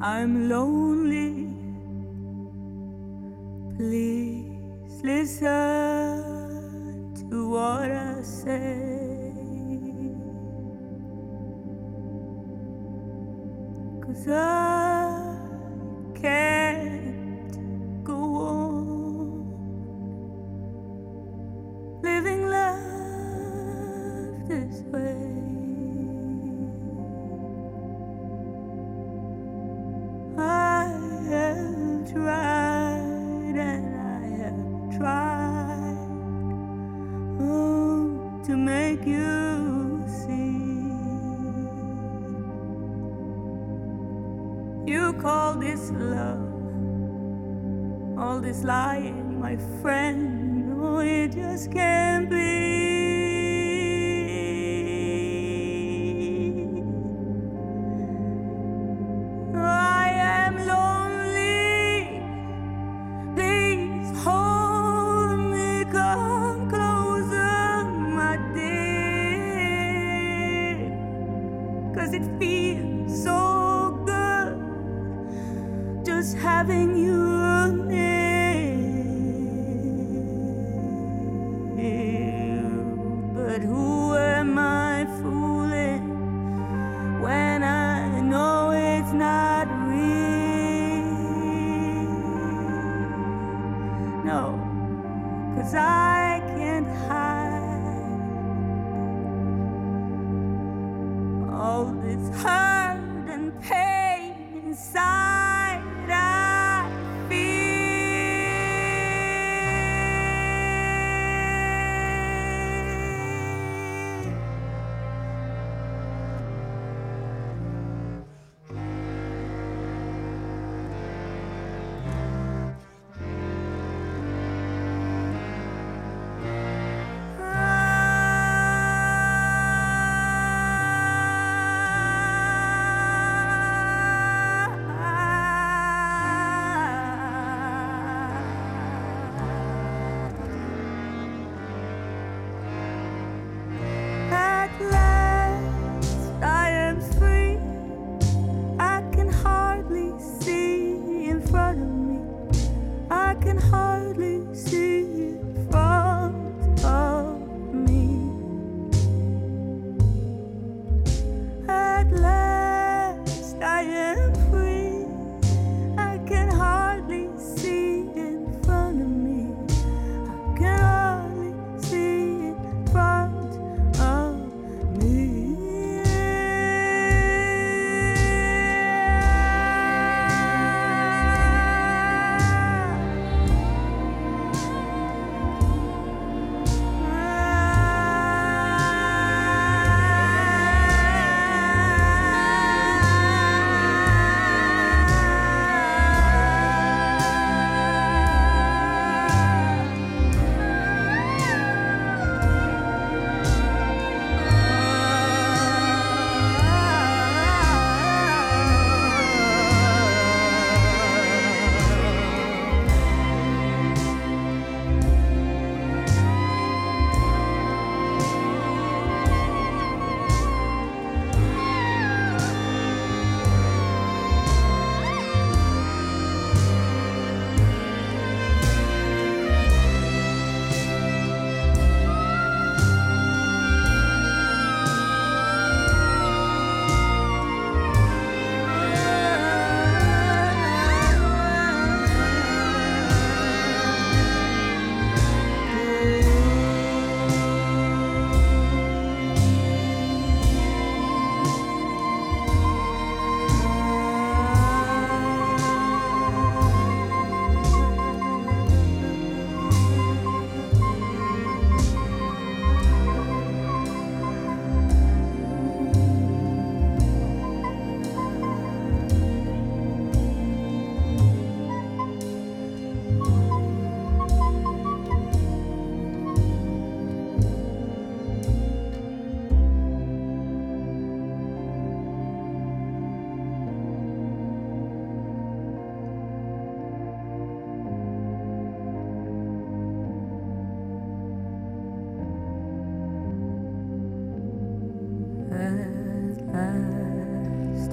I'm lonely. Please listen to what I say. Cause I know, cause I can't hide all this hurt and pain inside.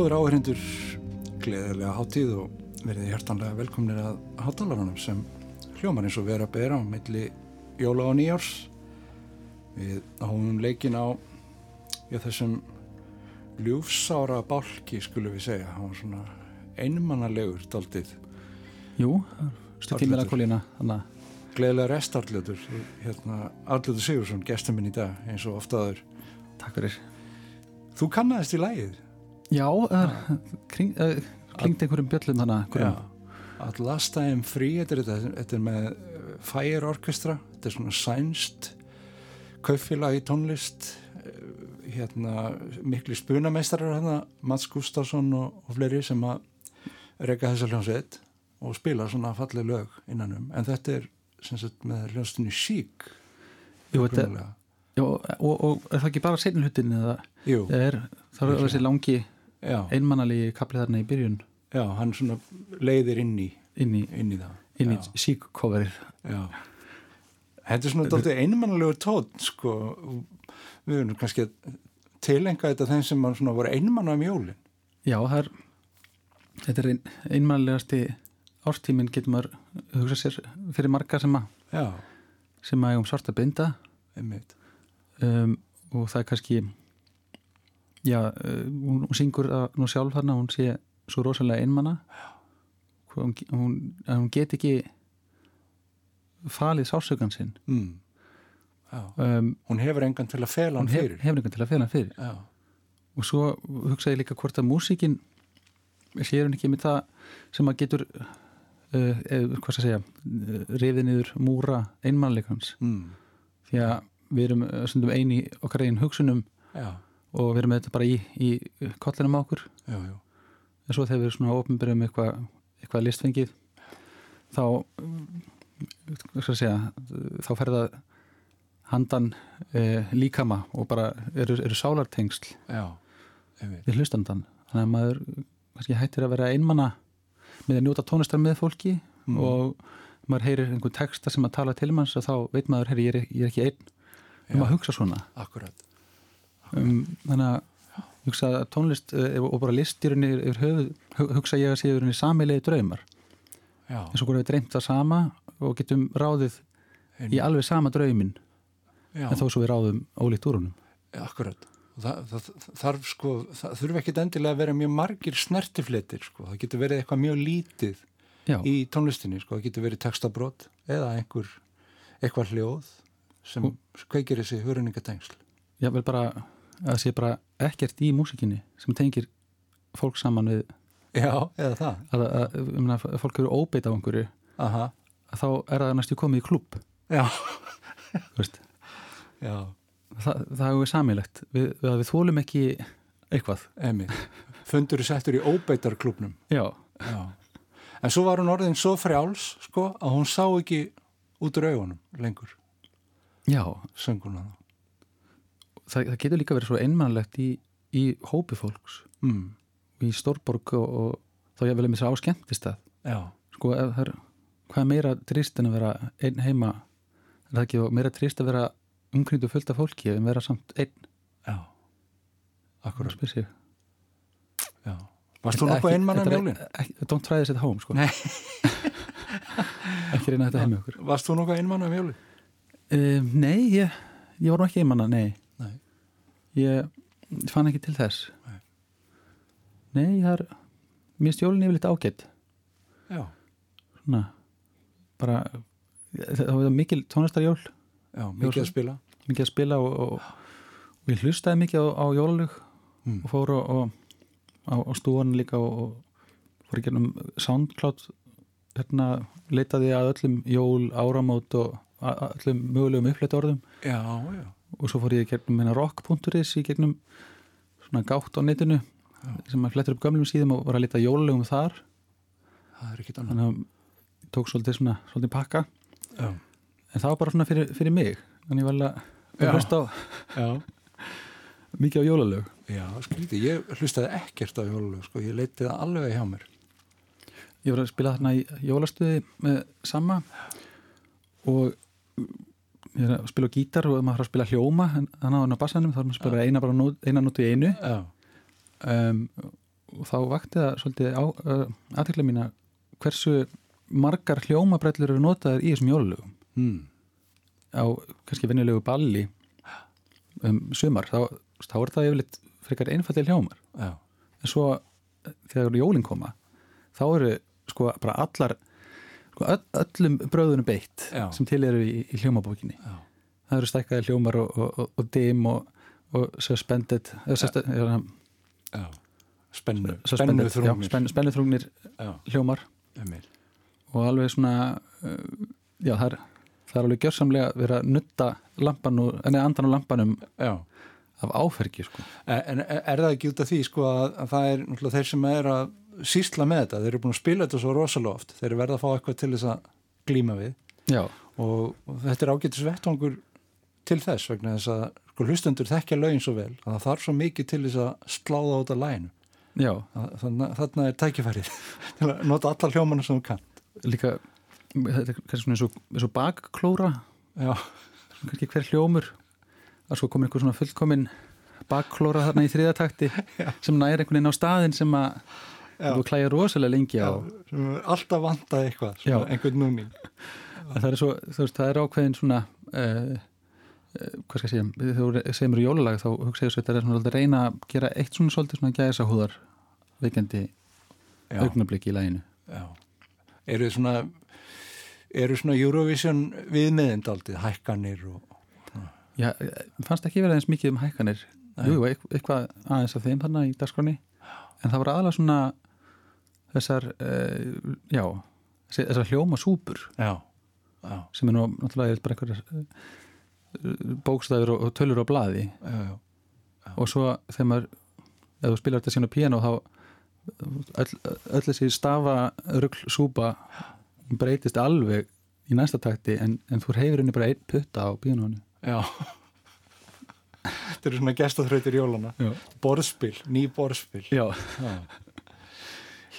Góður áherindur, gleðilega hátíð og verið hjartanlega velkomnir að hátalarunum sem hljómar eins og vera að bera á milli jóla og nýjárs. Við hófum leikin á já, þessum ljúfsára bálki, skulum við segja. Það var svona einmannalegur daldið. Jú, stutt í meðakólina þannig að Gleðilega restarljótur, hérna Arljóður Sigursson, gestur minn í dag, eins og oftaður. takk fyrir Þú kannaðist í lægið. Já, uh, kring, uh, klingt einhverjum bjöllum þannig að Last Time Free þetta er, þetta, þetta er með uh, Fire Orchestra þetta er svona sænst kaupfélag í tónlist uh, hérna miklu spunameistarar hérna, Mats Gustafsson og, og fleiri sem að reyka þessa hljómsveit og spila svona falleg lög innanum en þetta er sem sagt með hljómsveitinni Chic Jú, þetta, upprunalega. já, og, og er það ekki bara seinni hlutin eða Jú, er, það er þessi langi einmannalegi kaplið þarna í byrjun já, hann svona leiðir inn í, inn í, inn í það inn í síkkoverið. Þetta er svona dálítið einmannlegur tótt sko. Við erum kannski að tilenga þetta þeim sem voru einmann um jólin. Já, það er þetta er ein, einmannlegasti ástíminn getur maður hugsa sér fyrir marga sem að Já, sem að um svarta binda einmitt. um, og það er kannski já, uh, hún, hún syngur að nú sjálf þarna, hún sé svo rosalega einmanna hún, hún, hún get ekki falið sásökan sinn. Mm. Um, Hún hefur engan til að fela hann hún hef, fyrir. hefur einhvern til að fela hann fyrir. Já, og svo hugsaði líka hvort að músíkin sér hún ekki með það sem að getur uh, eð, hvað skal ég segja uh, rifið niður múra einmannleikans mm. því að við erum eini okkar einn hugsunum. Já, og við erum með þetta bara í, í kollinum á okkur já, já. en svo þegar við erum svona ofnbyrjum eitthvað eitthvað listfengið þá um, segja þá ferða handan uh, líkama og bara eru, eru sálartengsl já, við hlustandan þannig að maður kannski hættir að vera einmanna með að njóta tónlistar með fólki Mm. og maður heyrir einhvern texta sem að tala til manns og þá veit maður, heyri, ég, er- ég er ekki einn um Já. að hugsa svona Akkurat. Um, þannig að hugsa tónlist uh, og bara hu- hugsa ég að sé yfir sammeilegi draumar. Já, eins og hverju við dreymt það sama og getum ráðið í alveg sama draumin já, en þó svo við ráðum ólíkt úr honum. Akkurat. Það, það, þarf sko, það þurfi ekkit endilega að vera mjög margir snertifletir sko. Það getur verið eitthvað mjög lítið Já, í tónlistinni sko, það getur verið textabrót eða einhver eitthvað hljóð sem kveikir þessi huruningatengsl ég vil bara að það sé bara ekkert í músikinni sem tengir fólk saman við Já, eða það. að, að, um, að fólk eru óbeit á einhverju Aha, að þá er það næstu komið í klubb já, já, það, það er við samilegt við, við, við þólum ekki eitthvað. Emi Fundur er settur í óbeitarklubnum já, Já. En svo var hún orðin svo frjáls sko að hún sá ekki út úr augunum lengur, já. Sönguna það, það getur líka verið svo einmannlegt í, í hópi fólks mm, í Stórborg og, og þá ég að mér sér á skemmtist að sko, er, hvað er meira trist en að vera einn heima er það ekki meira trist að vera umkringdu fullt af fólki en vera samt einn já Akkurat, spyr sig já Varst þú nokkuð einmann um Þetta er jólin? ekki- Don't try this at home sko. Nei. ekki reyna þetta heim með okkur Varst þú nokkuð einmann um jólin? um, Nei, ég, ég var nú ekki einmanna Nei, Nei. Ég, fann ekki til þess. Nei. Nei, það er Mér stjólin yfirleitt ágætt Já, Svona Bara Það var mikil tónlistarjól. Já, mikið svo- að spila. Mikið að spila og, og, og ég hlustaði mikið á, á jólalög Mm. og fór og, og á, á stúan líka og, og fór í gennum SoundCloud hérna leitaði að öllum jól, áramót og öllum mögulegum uppleitt orðum já, já, og svo fór ég gegnum hérna rock.is í gegnum svona gátt á netinu sem að flettur upp gömlum síðum og var að leita jólulegum þar. Það er ekki annað. Þannig að tók svolítið svona svolítið pakka. Já, en það var bara svona fyrir, fyrir mig. Þannig ég var Já. að hlusta á já, mikið á jólalög. Já, skrítið. Ég hlustaði ekkert á jólulög, sko, ég leiti það alveg hjá mér. Ég var að spila þarna í jólastuði með Samma. Og ég er að spila gítar og maður þarf að spila hljóma þannig að hann á bassanum þá er maður að spila eina, bara nót, eina í einu. Um, og þá vakti það svolítið uh, aðtekla mína hversu margar hljómabrellur eru notaðar í þessum jólalögum. Mm. á kannski venjulegu balli um sumar þá, þá er það yfirleitt frekar einfallir hljómar. Já, en svo eh, þegar jólin koma þá eru sko bara allar öllum bröðunum beitt Já. sem til eru í, í hljómabókinni. Já, það eru stækkaði hljómar og, og, og, og dim og, og suspended já. spennu, suspended já, þrungir. spenn, spennuþrungnir já, hljómar. Emil og alveg svona uh, já það er, það er alveg gjörsamlega verið að nutta lampan og, enni andan á lampanum já. af áfergi sko. En en er það ekki út af því sko að, að það er þeir sem er að sísla með þetta, þeir eru búin að spila þetta svo rosalega oft, þeir eru verða að fá eitthvað til þess að glíma við. Já, og, þetta er ágætis vettvangur til þess vegna þess að sko, hlustendur þekkja lögin svo vel. Að það þarf svo mikið til þess að sláða út af læginu þannig þarna er tækifærið til að nota alla hljómana sem þú kann líka þetta er kannski svona eins og, eins og bakklóra. Já, kannski hver hljómur. Að svo komin einhver svona fullkomin bakklóra þarna í þriðatakti sem næri einhvern veginn á staðin sem að. Þú klæja rosalega lengi á alltaf vantað eitthvað, einhvern núning að það er svo, veist, það er ákveðin svona uh, hvað skal ég segja þú segir mér jólalag þá hugsa ég svo þetta er svona að reyna að gera eitt svona svolítið svona gæsa húðar veikandi Já. augnablik í læginu. Eru svona eru svona Eurovision viðmiðind aldrei, hækkanir og Já, fannst ekki verið eins mikið um hækkanir? Jú, jú, eit- eitthvað aðeins af þeim þarna í dagskráni en það var aðalega svona þessar uh, já, þessar hljóma súpur. Já, já, sem er nú náttúrulega bara einhverjar uh, bókstæður og, og tölur á blaði. Já, og svo þegar maður ef þú spilar þetta síðan á piano þá öll, öll þessi stafa rugl súpa breytist alveg í næsta takti en, en þú reyfir henni bara einn putta á pianoinu já. Þetta eru svona gestaþrautir jólana borðspil, ný borðspil. Já. Já.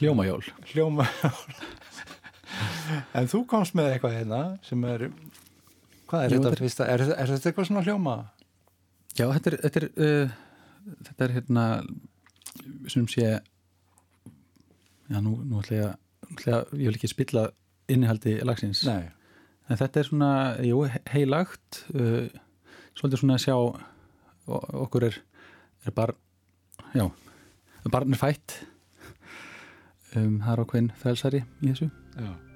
Hljómajól. Hljóma en þú komst með eitthvað hérna sem er hvað er Jú, þetta þetta er- fyrsta, er, er þetta eitthvað svona hljóma? Já, þetta er þetta er, uh, þetta er hérna sem sé já, nú, nú ætla ég að ég vil ekki spilla innihaldi lagsins. Nei, en þetta er svona, jú, he- heilagt uh, svolítið svona að sjá okkur er, er bar, já barn er fætt um, það er ákveðin frelsari í þessu. Já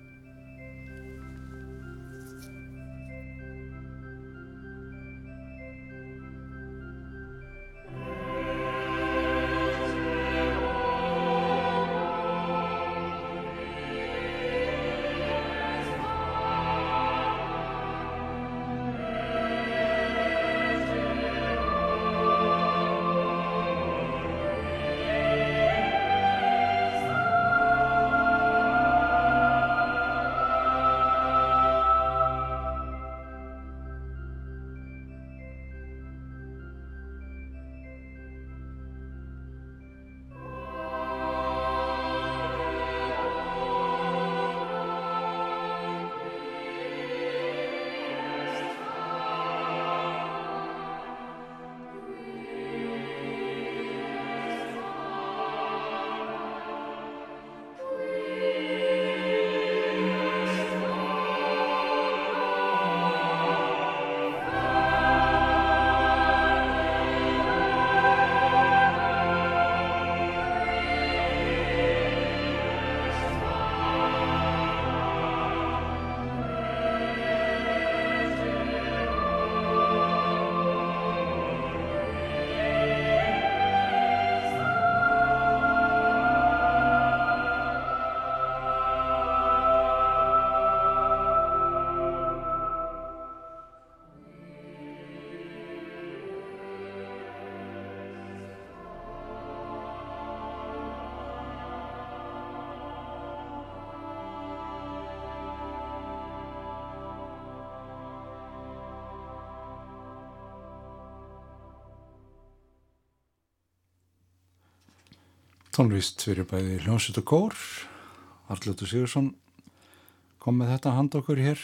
tónlist fyrir bæði hljómsveit og kór Arljóttur Sigursson kom með þetta hand okkur hér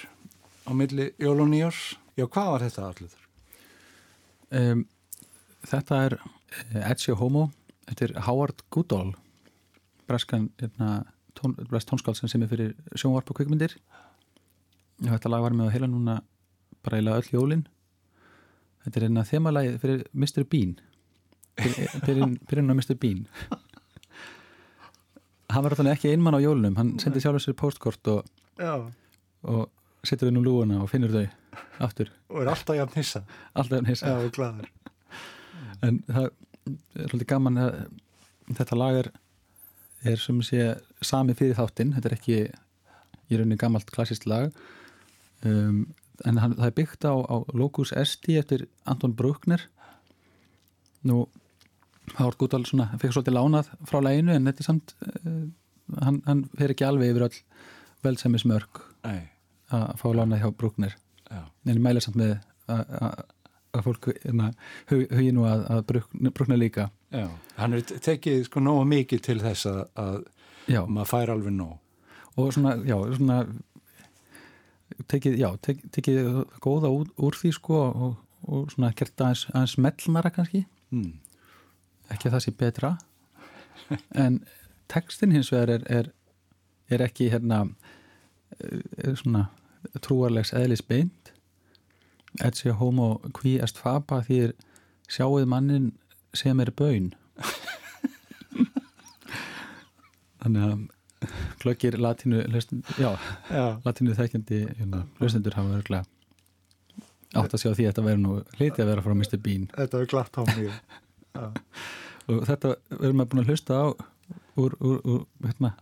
á milli jól og nýjars Já, hvað var þetta Arljóttur? Um, þetta er Ezio Homo, þetta er Howard Goodall breskan hérna, tón, brest tónskálsinn sem er fyrir sjónvarp og kvikmyndir og þetta lag var með að heila núna bara eiginlega öll jólin þetta er hérna þemalægi fyrir Mr. Bean byrjun á Mr. Bean hann var alltaf ekki einmann á jólunum hann sendi sjálfur sér postkort og, og setur við nú lúuna og finnur þau aftur. Og er alltaf jafn hissa. Alltaf jafn hissa. Já, en það er svolítið gaman að þetta lag er, er sem sé sami fyrir þáttinn, þetta er ekki í rauninni gammalt klassist lag. Um, en hann, það er byggt á, á Locus Esti eftir Anton Bruckner. Nú Hár Gúdal svona, fekk svolítið lánað frá læginu en þetta er samt uh, hann, hann fer ekki alveg yfir all velsemismörk að fá lánað hjá Bruckner. Já. en ég mæla samt með að fólk hérna, hugi nú að, að brukna líka. Já, hann er tekið sko nógu mikið til þess að, að maður fær alveg nóg. Og svona, já, svona tekið, já, tek, tekið góða úr, úr því sko og, og svona gert aðeins, aðeins mellnara kannski. Mm. Ekki að það sé betra en tekstin hins vegar er, er, er ekki hérna er svona trúarlegs eðlis beint Etsja homo qui est faba því er sjáuð mannin sem er bön þannig að klökir latínu já, já. latínu þekkjandi hérna, hlustendur hafa örglega átt að sjá því að þetta verður nú hliti að vera frá Mr. Bean Þetta er glatt á mjög og þetta verður maður búin að hlusta á úr, úr, úr hérna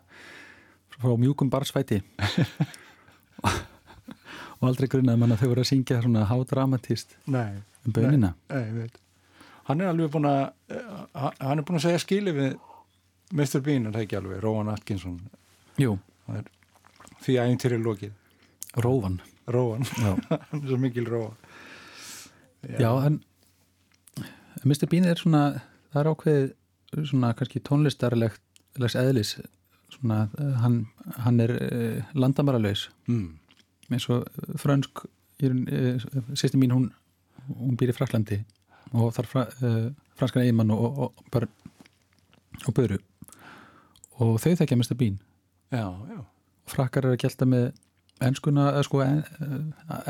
frá mjúkum barsvæti og aldrei grunnaði mann að þau voru að syngja svona hádramatist um bönina nei, nei, hann er alveg búin að hann er búin að segja skili við Mr. Bean er það ekki alveg, Róan Atkinson. Jú. Því í lókið Róvan Róan, hann er svo mikil Róan Já, Já en Mr. Bean er svona það er ákveðið svona kannski tónlistarlegs eðlis svona hann, hann er uh, landamaralauðs mm. eins og frönsk uh, sýsti mín hún, hún býr í Fraklandi og þar fra, uh, franskan eiginmann og, og, og, og böru og þau þekkja Mr. Bean já, já. frakkar eru að gelta með enskuna, eða sko en,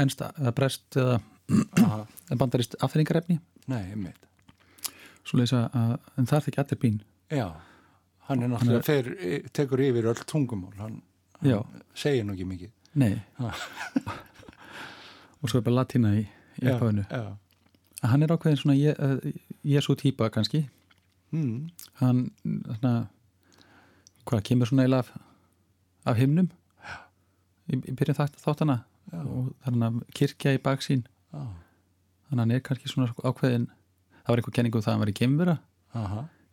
ensta, eða brest eða bandarist afþringarefni Nei, ég meit Svo leiðis að, en það er ekki allir Bean Já, hann er náttúrulega þeir tekur yfir öll tungumól hann, hann segir nú ekki mikið. Nei. Og svo er bara latína í, í upphaunu hann er ákveðin svona Jésu típa kannski. Mm. hann svona hvað kemur svona eila af, af himnum í, í byrjun þátt, þáttana og þannig að kirkja í baksín þannig að hann er kannski svona ákveðin það var einhver kenning um það að hann var í kemvera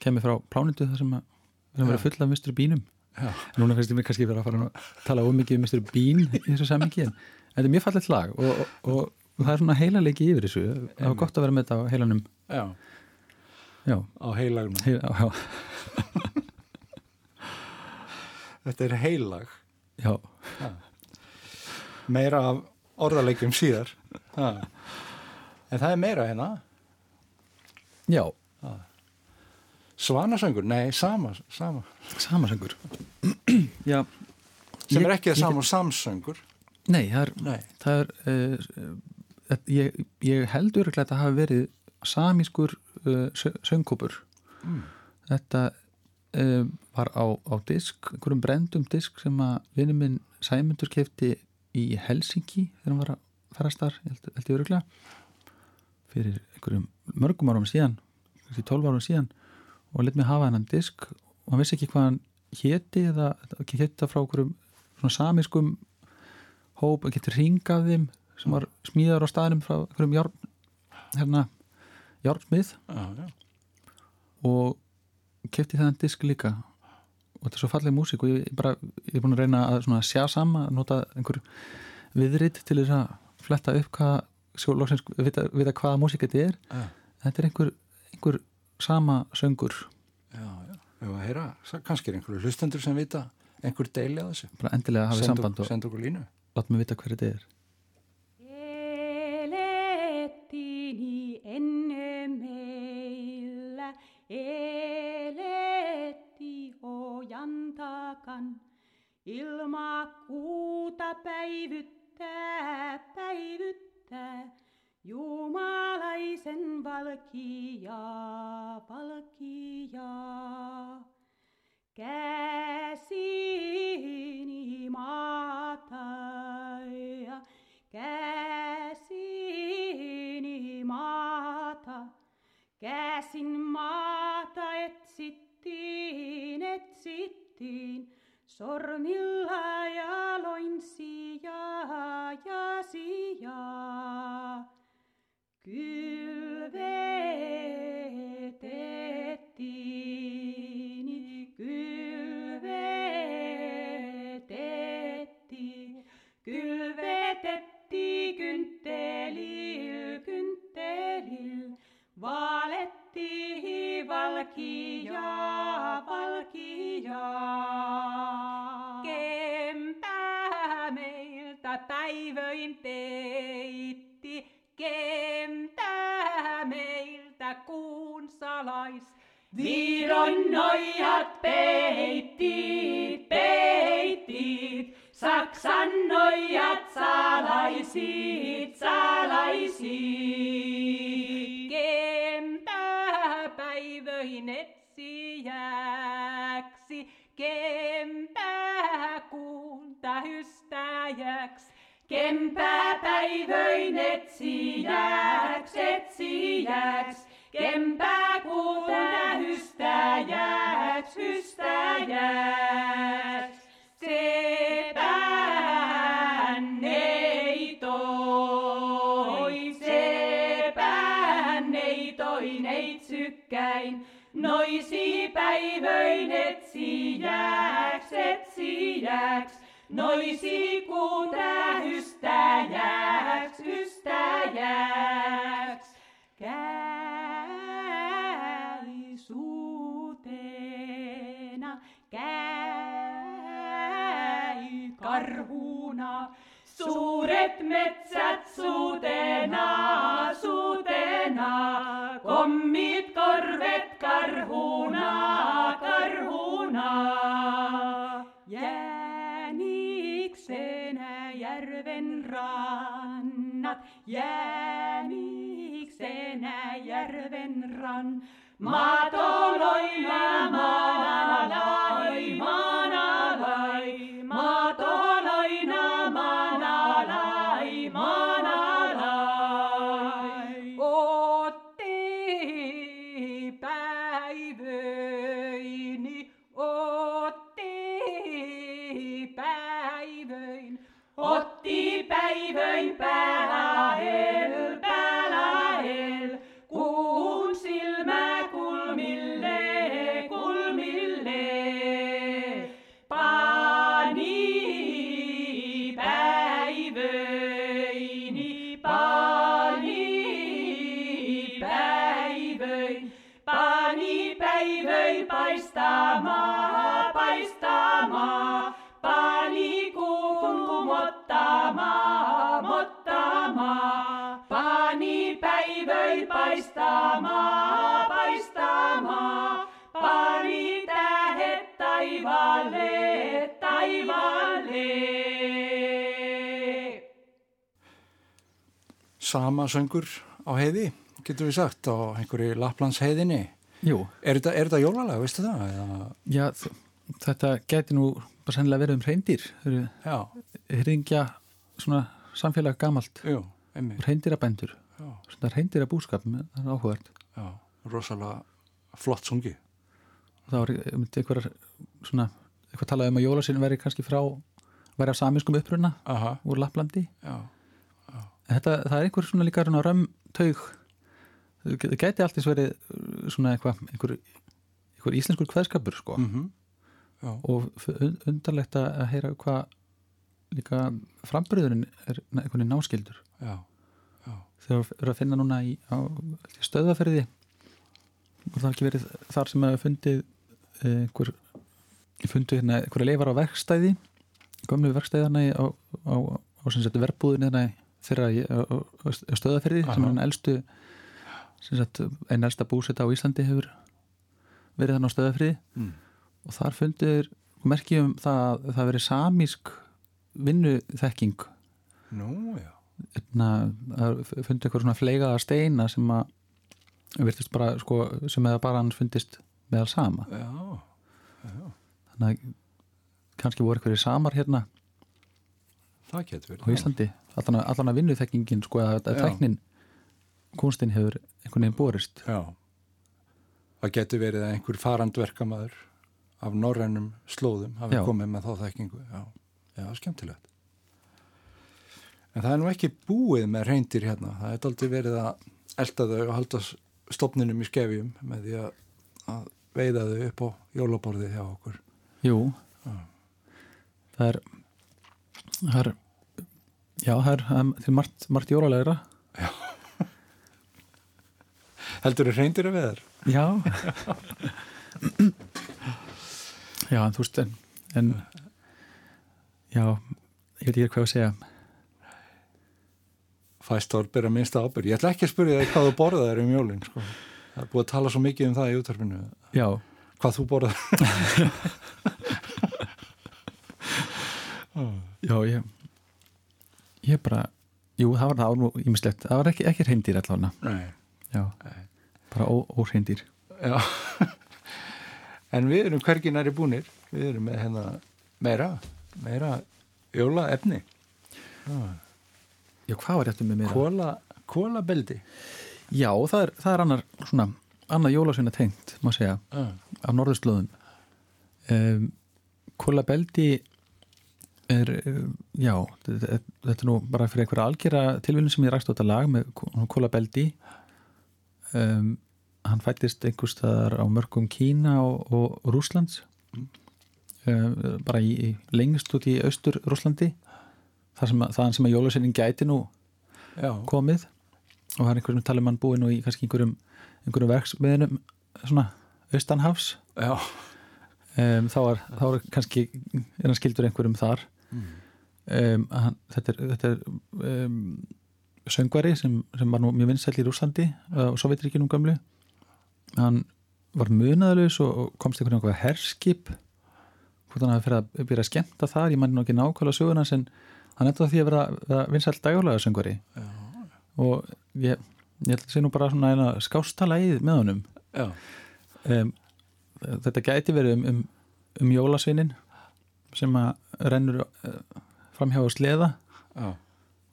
kemur frá plánutu þar sem það var full af Mr. Beanum Já. núna finnst ég mér kannski verið að fara að tala ómikið um Mr. Bean í þessu samingi en þetta er mjög fallet lag og, og, og, og það er svona heilalegi yfir þessu það var gott að vera með þetta á heilanum Já, já. á heilagnum Heil. Þetta er heilag Já. Já. Meira af orðalegjum síðar ha. En það er meira hérna Já. Svanasöngur, nei, sama Sama, Samasöngur Já. Sem ég, er ekki það sama og samsöngur. Nei, það er, Nei. það er uh, ég, ég heldur að þetta hafi verið samískur uh, söngkópur. Mm. Þetta uh, var á, á disk, einhverjum brendum disk sem að vinnu minn Sæmundur kefti í Helsinki þegar hann var að ferast þar, held, held ég öruglega fyrir einhverjum mörgum árum síðan, kannski 12 árum síðan og let mig hafa hennan disk og hann vissi ekki hvað hann héti eða ekki héti það frá einhverjum svona samískum hóp, ekki ring af þeim sem var smíðar á staðinum frá einhverjum járn hérna, járnsmið já, já. og kefti þennan disk líka og þetta er svo fallið músík og ég, bara, ég er búin að reyna að sjá sama nota einhver viðrit til þess að fletta upp hvað sjálfsins vita, vita hvaða músík þetta er Já. þetta er einhver, einhver sama söngur Já, já. Við varum að heyra, kannski er einhverju hlustendur sem vita einhver deili að þessu. bara endilega hafið samband og Send okkur línu. látt mig vita hverju þetta er Elettiini ennen meillä, eletti ojan takan. Ilma kuuta päivyttää, päivyttää, jumalaisen valkiaa, valkiaa. Käsini maata käsini maata. Käsin maata etsittiin, etsittiin, sormilla ja loin sijaa ja sijaa. Kylvetettiin, kylvetettiin, kylvetettiin kynttelil, kynttelil, valettiin valkiaa, valkiaa. Kempää meiltä päivöin teitti, kempää meiltä kuun salais. Viron nojat peittit, peittit, Saksan nojat salaisit, salaisit. Päivöin etsijäksi, kempää kuunta hystäjäksi. Kempää päivöin etsijäks, etsijäks. Kempää kuunta hystäjäks, hystäjäks. Sepän neitoi, sepän neitoi neitsykkäin. Noisi päivöinet sijäkset sijäks, noisi kuuta ystäjäks, ystäjäks. Käälisuutena käi karhuna, suuret metsät suutena, suutena, kommit karhuna, karhuna. Jääniksenä järven rannat, jääniksenä järven ran. Matoloina manalai, Sama söngur á heiði, getur við sagt, á einhverju Lapplands heiðinni. Jú, Er þetta, er þetta jólalega, veistu það? Eða, já, þetta gæti nú bara sennilega verið um reyndir já, hringja svona samfélag gamalt? Jú, einmitt, reyndýrabændur. Já, svona reyndýrabúskap það er áhugavert. Já, rosalega flott sungi. það var eitthvað svona eitthvað talað um að jólasinn veri kannski frá væri af saminskum uppruna Aha, úr Lapplandi. Já, þetta, það er einhver svona líka römmtaug það gæti allt eins verið uh, svona eitthvað einhver, einhver íslenskur kveðskapur sko. Mhm, já, og undarlegt að að heyra hvað líka framburðurinn er einhvern veginn náskildur já, þegar við erum að finna núna í á, stöðaferði og það har ekki verið þar sem hefur fundið eh, einhver fundu hérna einhverja leifar á verkstæði gömlu verkstæðana á, á, á sagt verbúðin hérna þeirra í- stöðaferði sem er hann elstu einn elsta búseta á Íslandi hefur verið hann á stöðaferði Mm. og þar fundur merki um það að það verið samísk vinnuþekking. Nú, já. hérna, það fundu eitthvað svona fleigaða steina sem að bara, sko, sem eða bara hann fundist meðal sama. Já, þannig að kannski voru einhverjir samar hérna það getur verið. á Íslandi allan að, allan að vinnuþekkingin sko að, tæknin kunstin hefur einhvern veginn borist Já. Það getur verið að einhver farandverkamaður af norrænum slóðum hafi komið með þá þekkingu. Já, já, skemmtilegt. En það er nú ekki búið með reyndir hérna. Það er aldrei verið að elda þau og halda stopninum í skefjum með því að, að veiða þau upp á jólaborðið hjá okkur. Jú Já. það er það er já, það er, það er margt, margt jólalegra Heldur þau reyndir að veðar? Já Já, en þú veist en, en já, ég veit ekki hvað að segja Fæst Þorbir að minnsta ábyrg. Ég ætla ekki að spyrja þig hvað þú borðaðir um jólinn. Sko. Það er búið að tala svo mikið um það í útvarfinu. Já, Hvað þú borðaðir. já, ég ég bara, jú, það var það nú ímislegt, það var ekki, ekki reyndir allavega, Nei. já. Bara ó, óreyndir Já, en við erum hvergi næri búnir, við erum með hérna meira, meira jóla efni, Já, hvað var réttum með mér? kóla, kóla beldi. Já, það er, það er annar svona, annar jólasveina tengt, má segja Uh. af norðurslóðum. Um, Kóla Beldi er, um, já þetta, þetta er nú bara fyrir einhverja algjara tilvílun sem ég rækst á þetta lag með Kóla Beldi. Um, hann fættist einhvers staðar á mörgum Kína og, og Rúslands um, bara í, í lengst út í austur Rúslandi þar sem, að- þaðan sem að jólasveinin gæti nú Já, komið. Og það er einhverjum tala um hann búið nú í kannski einhverjum, einhverjum verksmiðinum svona austanhafs. Já, um, þá, er, þá er kannski er hann skildur einhverjum þar um, hann, þetta er, þetta er um, söngvari sem, sem var nú mjög vinsæll í Rúslandi uh, og Sovjetríkinum gamlu hann var munaðalus og, komst einhvern veginn herskip. Hvort hann hafi fyrir að byrja að skemmta þar ég manni nú ekki nákvæmlega söguna en hann endur því að vera, vera vinsæll dagjólaga söngvari. Já, og ég, ég held að sé nú bara svona eina skástalægið með honum. Um, þetta gæti verið um, um, um jólasveinin sem að rennur uh, framhjá að sleða já,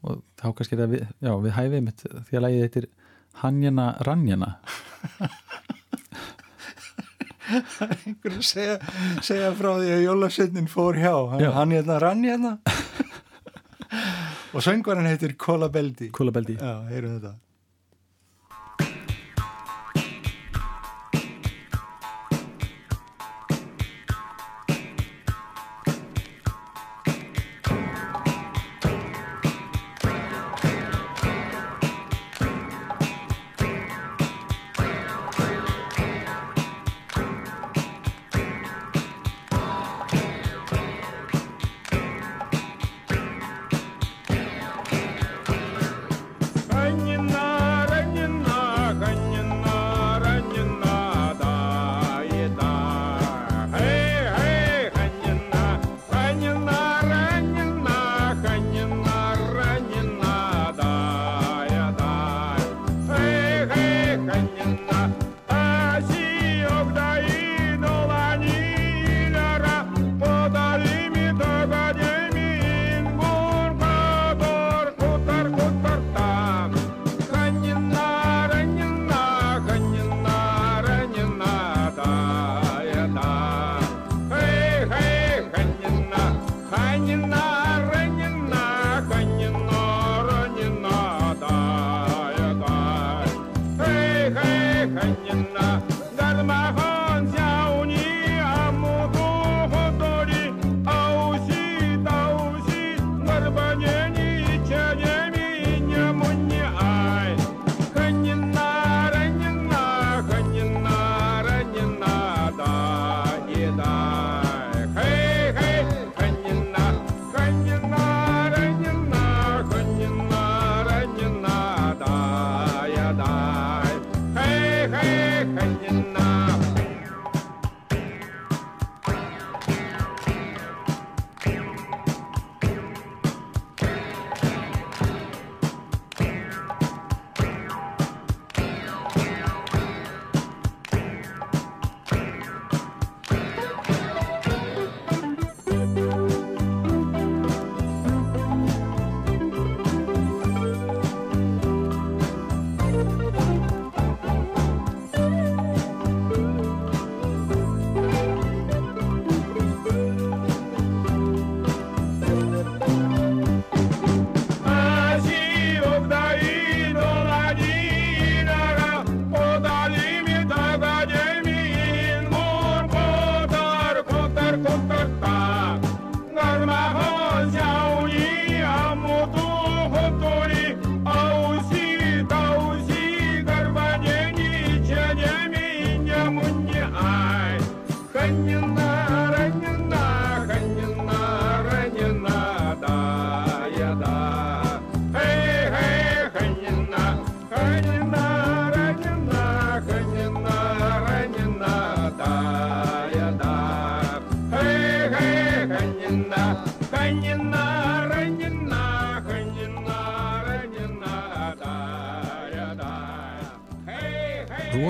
og þá kannski er það við, já, við hæfið mitt því að lægið þetta er Hanjana Ranjana einhverju segja, segja frá því að jólasveitnin fór hjá, hann, Já. hann hérna rann hérna og söngvarinn heitir kóla beldi. Kúlabeldi Já, heyrum þetta.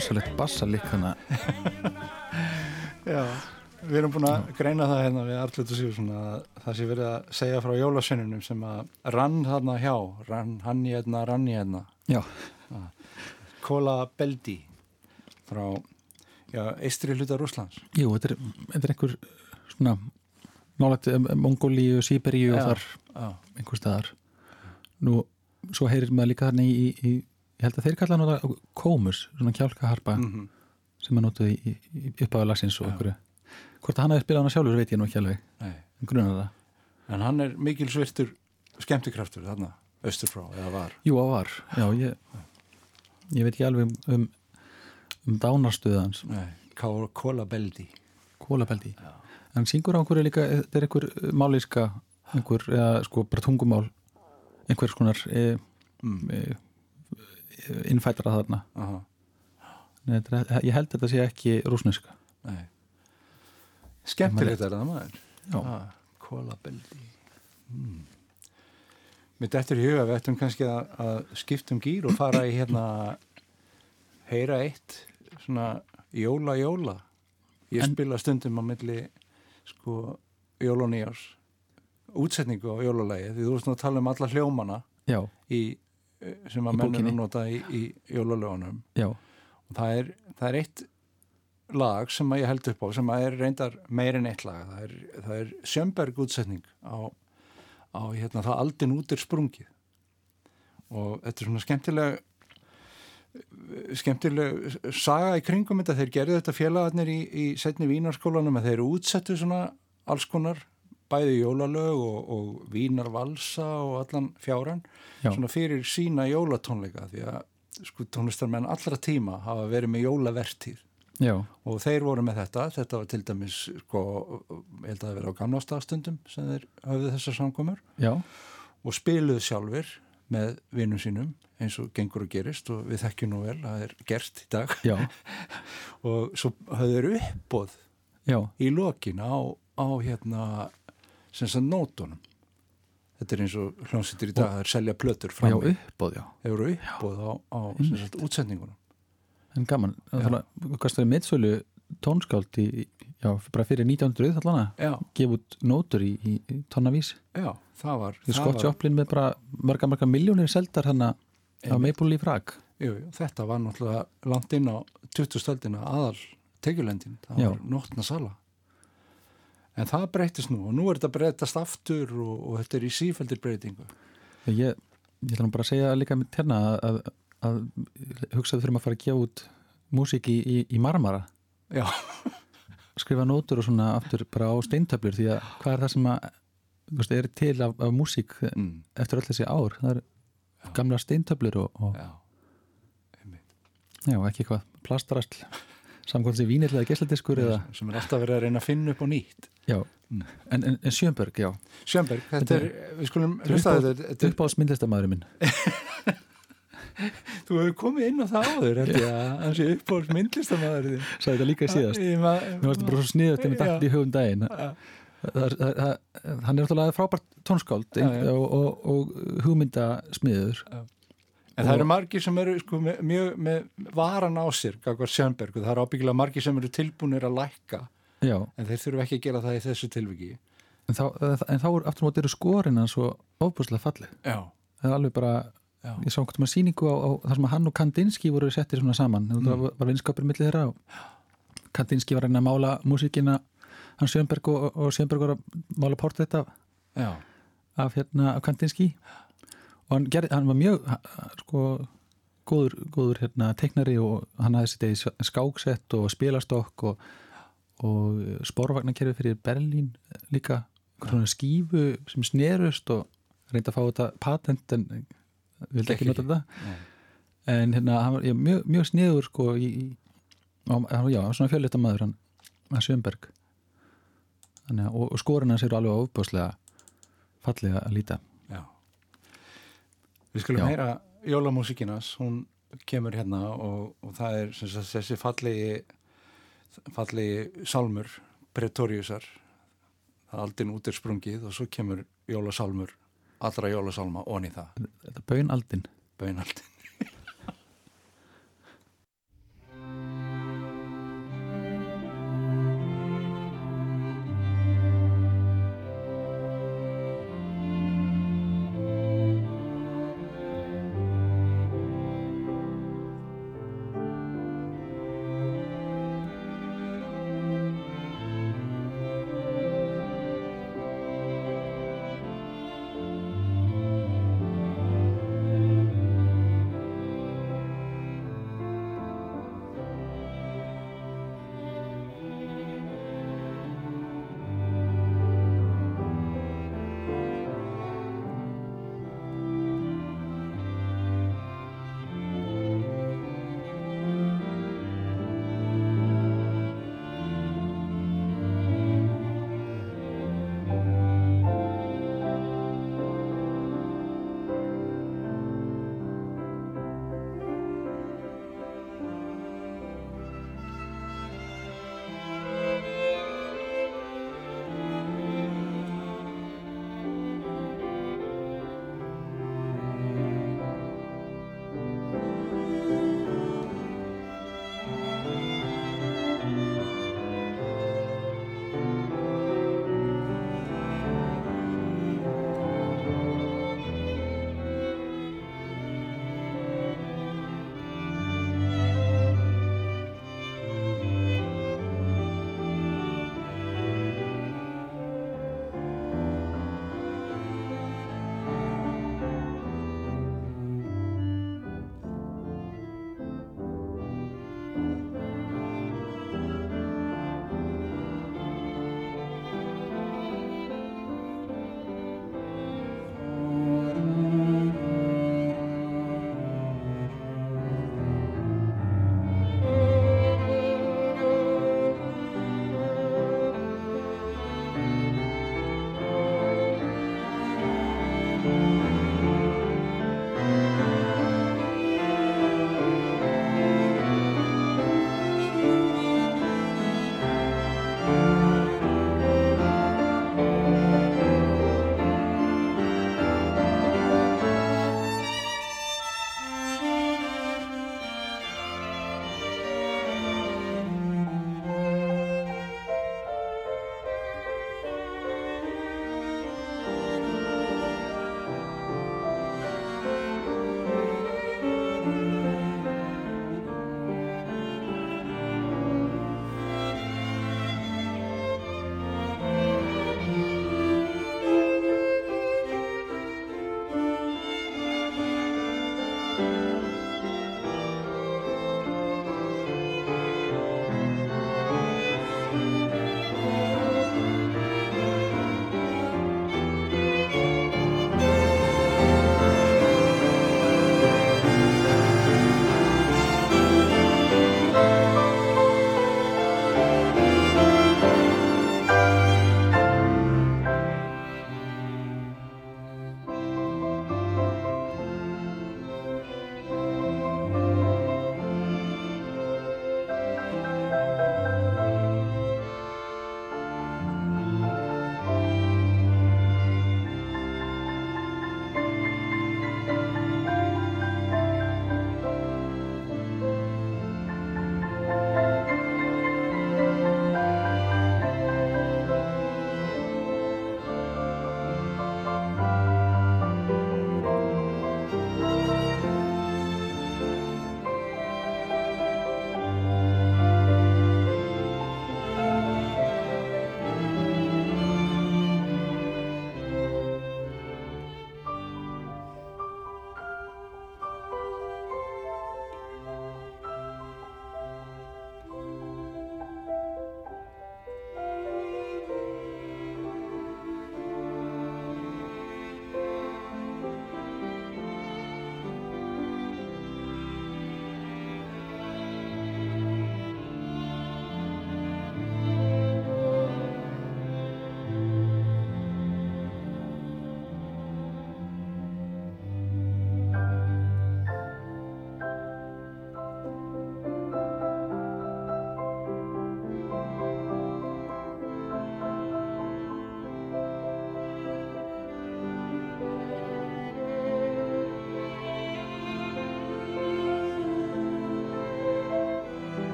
Rosalegt bassalikk hana Já, við erum búin að greina það hérna við Arljótu Sigursson að það sé verið að segja frá jólasönnunum sem að rann þarna hjá, rann hann í hérna, rann í hérna, já, Kola Beldi frá, já, eistri hluta Rúslands. jú, þetta er, þetta er einhver svona nálægt um, Mongólíu, Sýberíu og Já. þar Já, einhver staðar. Nú, svo heyrir maður líka þarna í, í, ég held að þeir kalla hann það kómus, svona kjálkaharpa mm sem er notuð í, í, í uppáðu lagsins og einhverju. Hvort að hann hefði spilað hana sjálfur veit ég nú ekki alveg. Grunar það? En hann er mikil svirtur skemmtikraftur þarna, austur frá, eða var. Jú, á var, já, ég ég veit ekki alveg um, um, um dánarstöðans, Nei, Ká- Kola Beldi. kólabeldi en syngur á einhverju líka, þetta er einhver eh, mállíska, einhver, eða sko bara tungumál, einhver skonar e, Mm. e, innfætara þarna Nei, er, ég held að þetta sé ekki rúsneska. Skemmtilegt er það maður. Ah, Kola Beldi. Mm. Mér dettur í huga, við ættum kannski að, að skipta um gýr og fara í hérna heyra eitt svona jóla jóla. Ég En- spila stundum á milli sko jól og nýjars útsetningu á jólalagi því þú veist að tala um alla hljómana í, sem að að nota í, í jólalögunum. Já, og það er, það er eitt lag sem að ég held upp á sem að er reyndar meir en eitt lag. Það er, það er Sjömberg útsetning á, á hérna, það aldin út er sprungið. Og þetta er svona skemmtileg skemmtileg saga í kringum þetta, þeir gerðu þetta félagarnir í, í setni vínarskólanum að þeir útsettu svona alls konar bæði jólalög og, og vínarvalsa og allan fjáran Já. svona fyrir sína jólatónleika því að sko tónlistarmenn allra tíma hafa verið með jólavertíð. Já, og þeir voru með þetta, þetta var til dæmis sko, ég held að það verið á gamlástafstundum sem þeir höfðu þessar samkomur. Já, og spiluðu sjálfur með vinnum sínum eins og gengur og gerist og við þekkjum nú vel að það er gert í dag. Og svo höfðu þeir uppbóð já, í lokin á, á hérna sem sagt nótunum. Þetta er eins og hljómsýttir í dag það er selja plötur já, fram í uppbóð, já. Þeir eru uppbóð á, á sagt útsendingunum. En gaman, hvað stöður meðsölu tónskáld í, já, bara fyrir 1900 allan að gefa út nótur í, í, í tonnavís já, það var Joplin með bara marga, marga miljónir seldar hann á Einmitt. Maple Leaf Rag Jú, jú, þetta var náttúrulega langt inn á 20 stöldina aðal tekjulendin, það Já. var nótna sala. En það breytist nú og nú er þetta breytast aftur og, og þetta er í sífældir breytingu. ég, ég ætla nú bara að segja líka mitt hérna að, að, að hugsaðu fyrir maður að fara að gefa út músík í, í, í marmara Já, skrifa nótur og svona aftur bara á steintöflur því að hvað er það sem að veist, er til af, af músík mm, eftir öll þessi ár? Það er gamla steintöflur og, og já, já, ekki eitthvað plastrasl samkvæmt sem vínilega gesladiskur eða sem er alltaf verið að reyna að finna upp á nýtt. já, Mm. en, en, en Sjömberg, já. Sjömberg, þetta er, við skulum Þetta er hlusta á uppáhalds- þetta, þetta er, uppáðs myndlistamæðurinn minn þú hefur komið inn á það áður, held ég að hann sé uppáhalds myndlistamæður þinn. sagði þetta líka síðast. mér varst bara svo sniðast þegar mér dætt í hugum daginn. Það, það, það, hann er náttúrulega frábært tónskáld og, hugmyndasmiður. En það eru margir sem eru sko, með, mjög með varan á sér, Gagvar Sjönberg, og það eru ábyggilega margir sem eru tilbúinir að lækka, já, en þeir þurfu ekki að gera það í þessu tilviki. en þá, en þá er aftur móti eru skorin hans svo ofbúslega falleg. Já, það er alveg bara, já, ég sá einhvern sýningu á, á þar sem hann og Kandinsky voru settir svona saman, mm. það var, vinskapur millir þeirra Kandinsky var að reyna að mála músíkina, hann Sjönberg og, og Sjönberg var að mála portrétt af, af, hérna, af Kandinsky. Og hann, gerði, hann var mjög sko góður, góður hérna, teiknari og hann hafði sitt skáksett og spilastokk og, og spórvagnarkerfi fyrir Berlín líka. Skífu sem snerust og reyndi að fá þetta patent en vildi ekki nota þetta en hérna, hann var já, mjög, mjög sniður sko í, var já, svona fjölita maður hann, hann Sjömberg Þannig, og, og skorinn hans eru alveg ofbáslega fallega að líta já. Við skulum Já. heyra jólamúsikinas, hún kemur hérna og, og það er sagt, þessi fallegi, fallegi sálmur Pretoriusar. að aldin út er sprungið og svo kemur jólasálmur allra jólasálma onni það. Þetta bönaldin bönaldin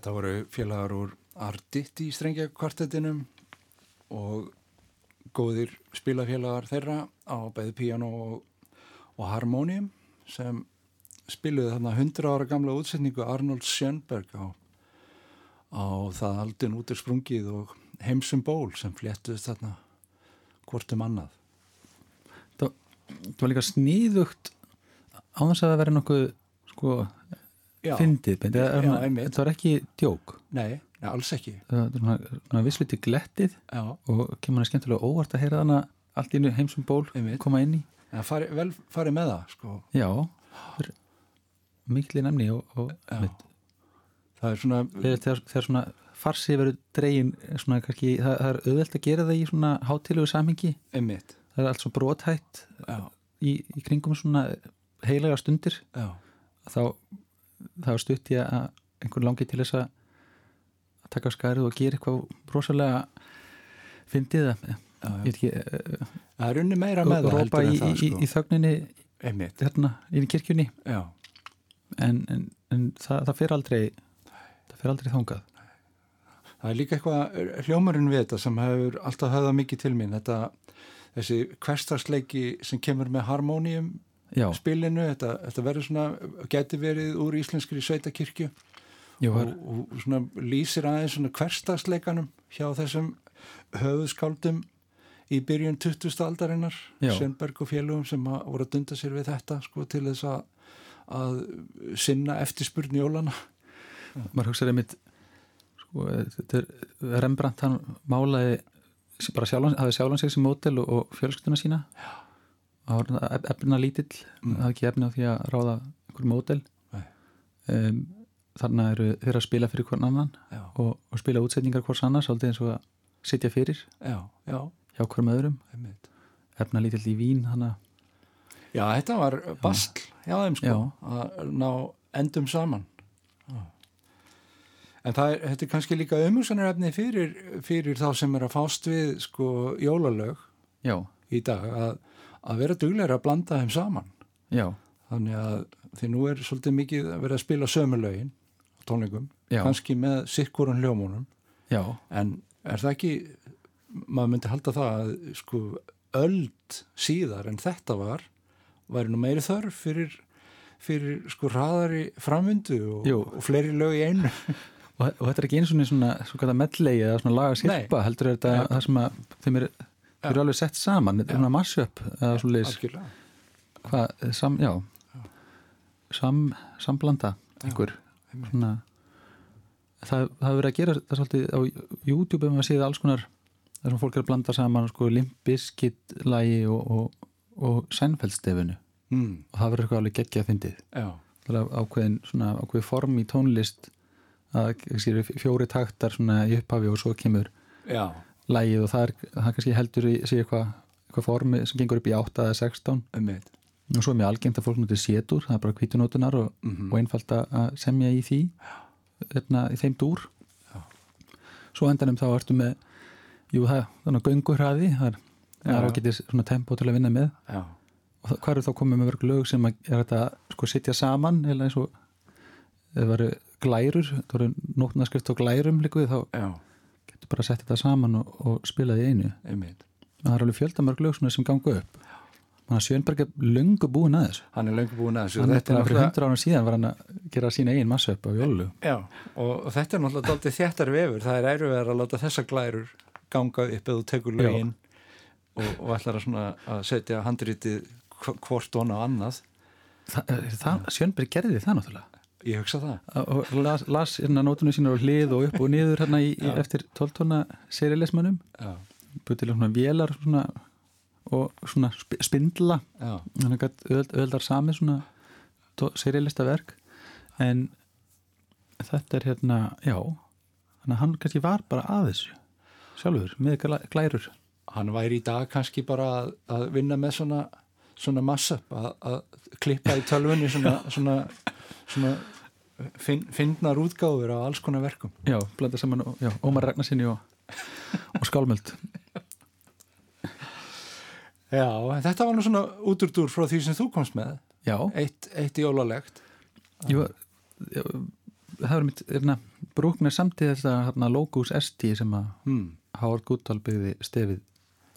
Þetta voru félagar úr Ardit í strengjakvartetinum og góðir spilafélagar þeirra á bæði piano og, og harmonium sem spiluðu þarna 100 ára gamla útsetningu Arnold Schönberg á, á það aldin út er sprungið og heimsum ból sem fléttuðist þarna hvort um annað. það var líka sníðugt á þess að það vera nokkuð sko, fyndið þetta var ekki djók? Nei, nei, alls ekki. það svona vissliti glettið Já, og kemur hann skemmtilega óvart að heyra hana allt í heimsum ból Einmitt. koma inn í. En fari, vel farið með það, sko. já, mikli nefni og, og. Það er svona, þegar, þegar, þegar svona farsi verður dregin svona kannski, það, það er auðvelt að gera það í svona hátilegu samhengi. Einmitt. það er allt svo brotætt í, í kringum svona heilaga stundir. Já, þá, þá stutt ég að einhver langi til þess að taka skarið og gera eitthvað rosalega fyndið það eh, Það er unni meira með það rópa í, það, í, sko. í þögninni Einmitt, hérna inn í kirkjunni já. en, en, en það, það fer aldrei það fer aldrei þangað Það er líka eitthvað hljómarinn við þetta sem hefur alltaf höfðað mikið til mín. Þetta, þessi hverstarsleiki sem kemur með harmónium já, spilinu, þetta, þetta verður svona, geti verið úr íslenskri sveitakirkju jú, og, og svona lýsir aðeins svona hverstarsleikanum hjá þessum höfuðskáldum í byrjun 20. aldarinnar, Já. Sönberg og félugum sem voru að dunda sér við þetta sko til þess að, að sinna eftirspurn jólana. maður hugsaði einmitt sko, þetta er Rembrandt hann málaði bara sjálfan, hafði sjálfan sig sem mótel og, og fjölskylduna sína var efna lítill. Mm. það hafði ekki efni á því að ráða einhver mótel um, þannig eru þeir að spila fyrir hvern annan og, og spila útsetningar hvers annars svolítið eins og að sitja fyrir já, já, hjá hverjum öðrum. Einmitt. efna lítill í vín að Já, þetta var bastl hjá þeim sko, að ná endum saman. Já. En það er, þetta er kannski líka umhugsanarefni fyrir, fyrir þá sem er að fást við sko jólalög já, í dag að, að vera dugleira að blanda þeim saman. já, Þannig að því nú er svolítið mikið að vera að spila sömulögin á tónleikum, Já. kannski með sikkurun hljómunum, já, en er það ekki, maður myndi halda það að sko öld síðar en þetta var, væri nú meiri þörf fyrir, fyrir sko hraðari framvindu og, og fleiri lög í einu. og, og þetta er ekki eins og svona, svona mellegi eða svona laga sirpa heldur þetta það sem að þeim er, þeir eru alveg sett saman þetta er svona mashup eða svo Algjörlega. hvað, sam, já. Sam, samblanda einhver. svona það, það hefur verið að gera það svolítið á YouTube ef maður séð alls konar þar sem fólk er að blanda saman sko limbiskit lægi og, og, og sænfeldstefinu Mm, og það verður eitthvað alveg geggja að fyndið það er ákveðin svona ákveðin form í tónlist að fjóri taktar svona í upphafi og svo kemur já, lægið og það er, það kannski heldur í sig eitthvað eitthvað formi sem gengur upp í 8 eða 16 um mitt. og svo er mjög algengt að fólk notur sétur það er bara kvítunótunar og, Mhm. og einfalt að semja í því hérna, í þeim dúr Já. svo endanum þá ertu með jú það, þannig að göngurhraði það er, er Já. ágætis svona tempo til að vinna með Já, og hvað eru þá komið með mörg lög sem að er þetta sko sitja saman eða eins og það varu glærur, það voru nótnaskrift á glærum líkuð þá já, bara setja þetta saman og, og spila því einu um mitt. það er alveg fjöldamörg lög sem ganga upp Sjönberg er löngu búin að þessu Hann er löngu búin að þessu. hann er Þetta fyrir náttúrulega- hundur árum síðan var hann að gera sína eigin massa upp á jólu Já, og, þetta er náttúrulega daldið þéttar vefur. Það er erfið að láta þessa glærur ganga upp eða Já. lögin og, og ætlar að, að setja handritið hv- hvort og annað. Þa, það, Sjönberg gerði það náttúrulega Ég hugsa það. las, las hérna nótunum sína á hlið og upp og niður hérna í, í, eftir 12 tonna serialismannum til svona vélar svona, og svona sp spindla. Þannig að öld, öldar sami svona serialista verk. En þetta er hérna já, þannig að hann kannski var bara að þessu sjálfur, með glæ- glærur. Hann væri í dag kannski bara að, að vinna með svona, svona massa að, að klippa í tölvunni svona, svona, svona finn, finnar útgáfur á alls konar verkum. já, blanda saman já, Ómar Ragnarsinni og, og Skálmöld Já, þetta var nú svona úturdúr frá því sem þú komst með. já, Eitt, eitt jólalegt. ég, það var mitt erna, Brúkner samtíð þetta hérna, Logos ST sem að hmm. Howard Goodall byggði stefið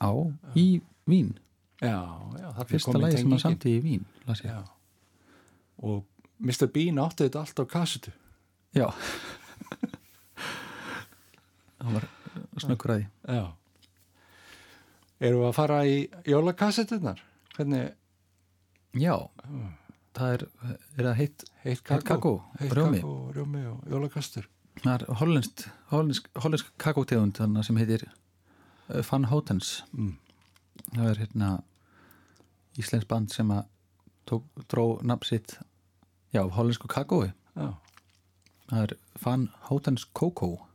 á í Vín já, já, fyrsta lagi sem að samtíð í Vín já. og Mr. Bean átti þetta allt á kassetu. Já. Það var snöggur að því. Já. Erum við að fara í jólakassetunar hvernig Já, það er, er það heitt heitt kakó, heitt rjómi. kakó, rjómi og jólakastur. Það er hollenskt hollensk, hollensk kakótegund sem heitir uh, Van Houtens. Mm. það er hérna íslensk band sem að tók, dró nafn sitt já, hollensku kakói. Já, það er Van Houtens Coco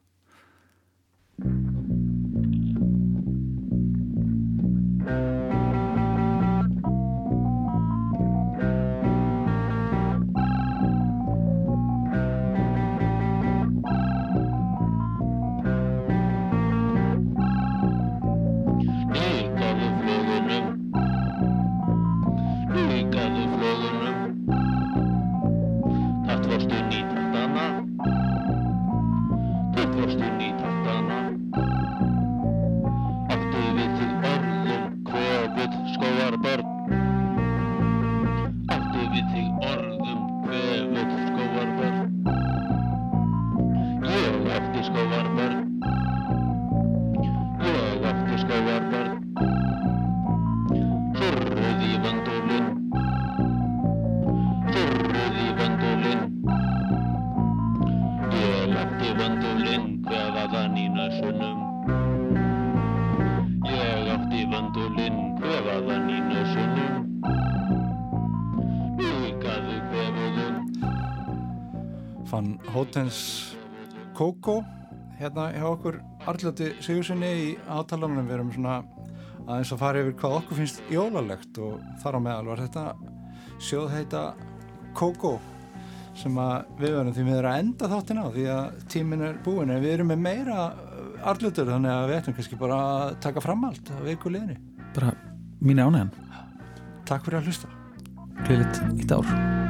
Hótens Kókó hérna hjá okkur Arljóti Sigurssoni í átalanum við erum svona aðeins að fara yfir hvað okkur finnst jólalegt og þar á meðal var þetta sjóðheita Kókó sem að við verðum því við erum að enda þáttina á því að tíminn er búin en við erum með meira Arljótur þannig að við ætlum kannski bara að taka fram allt að viku liðni bara mín ánægjan. Takk fyrir að hlusta. Gleðilegt eitt ár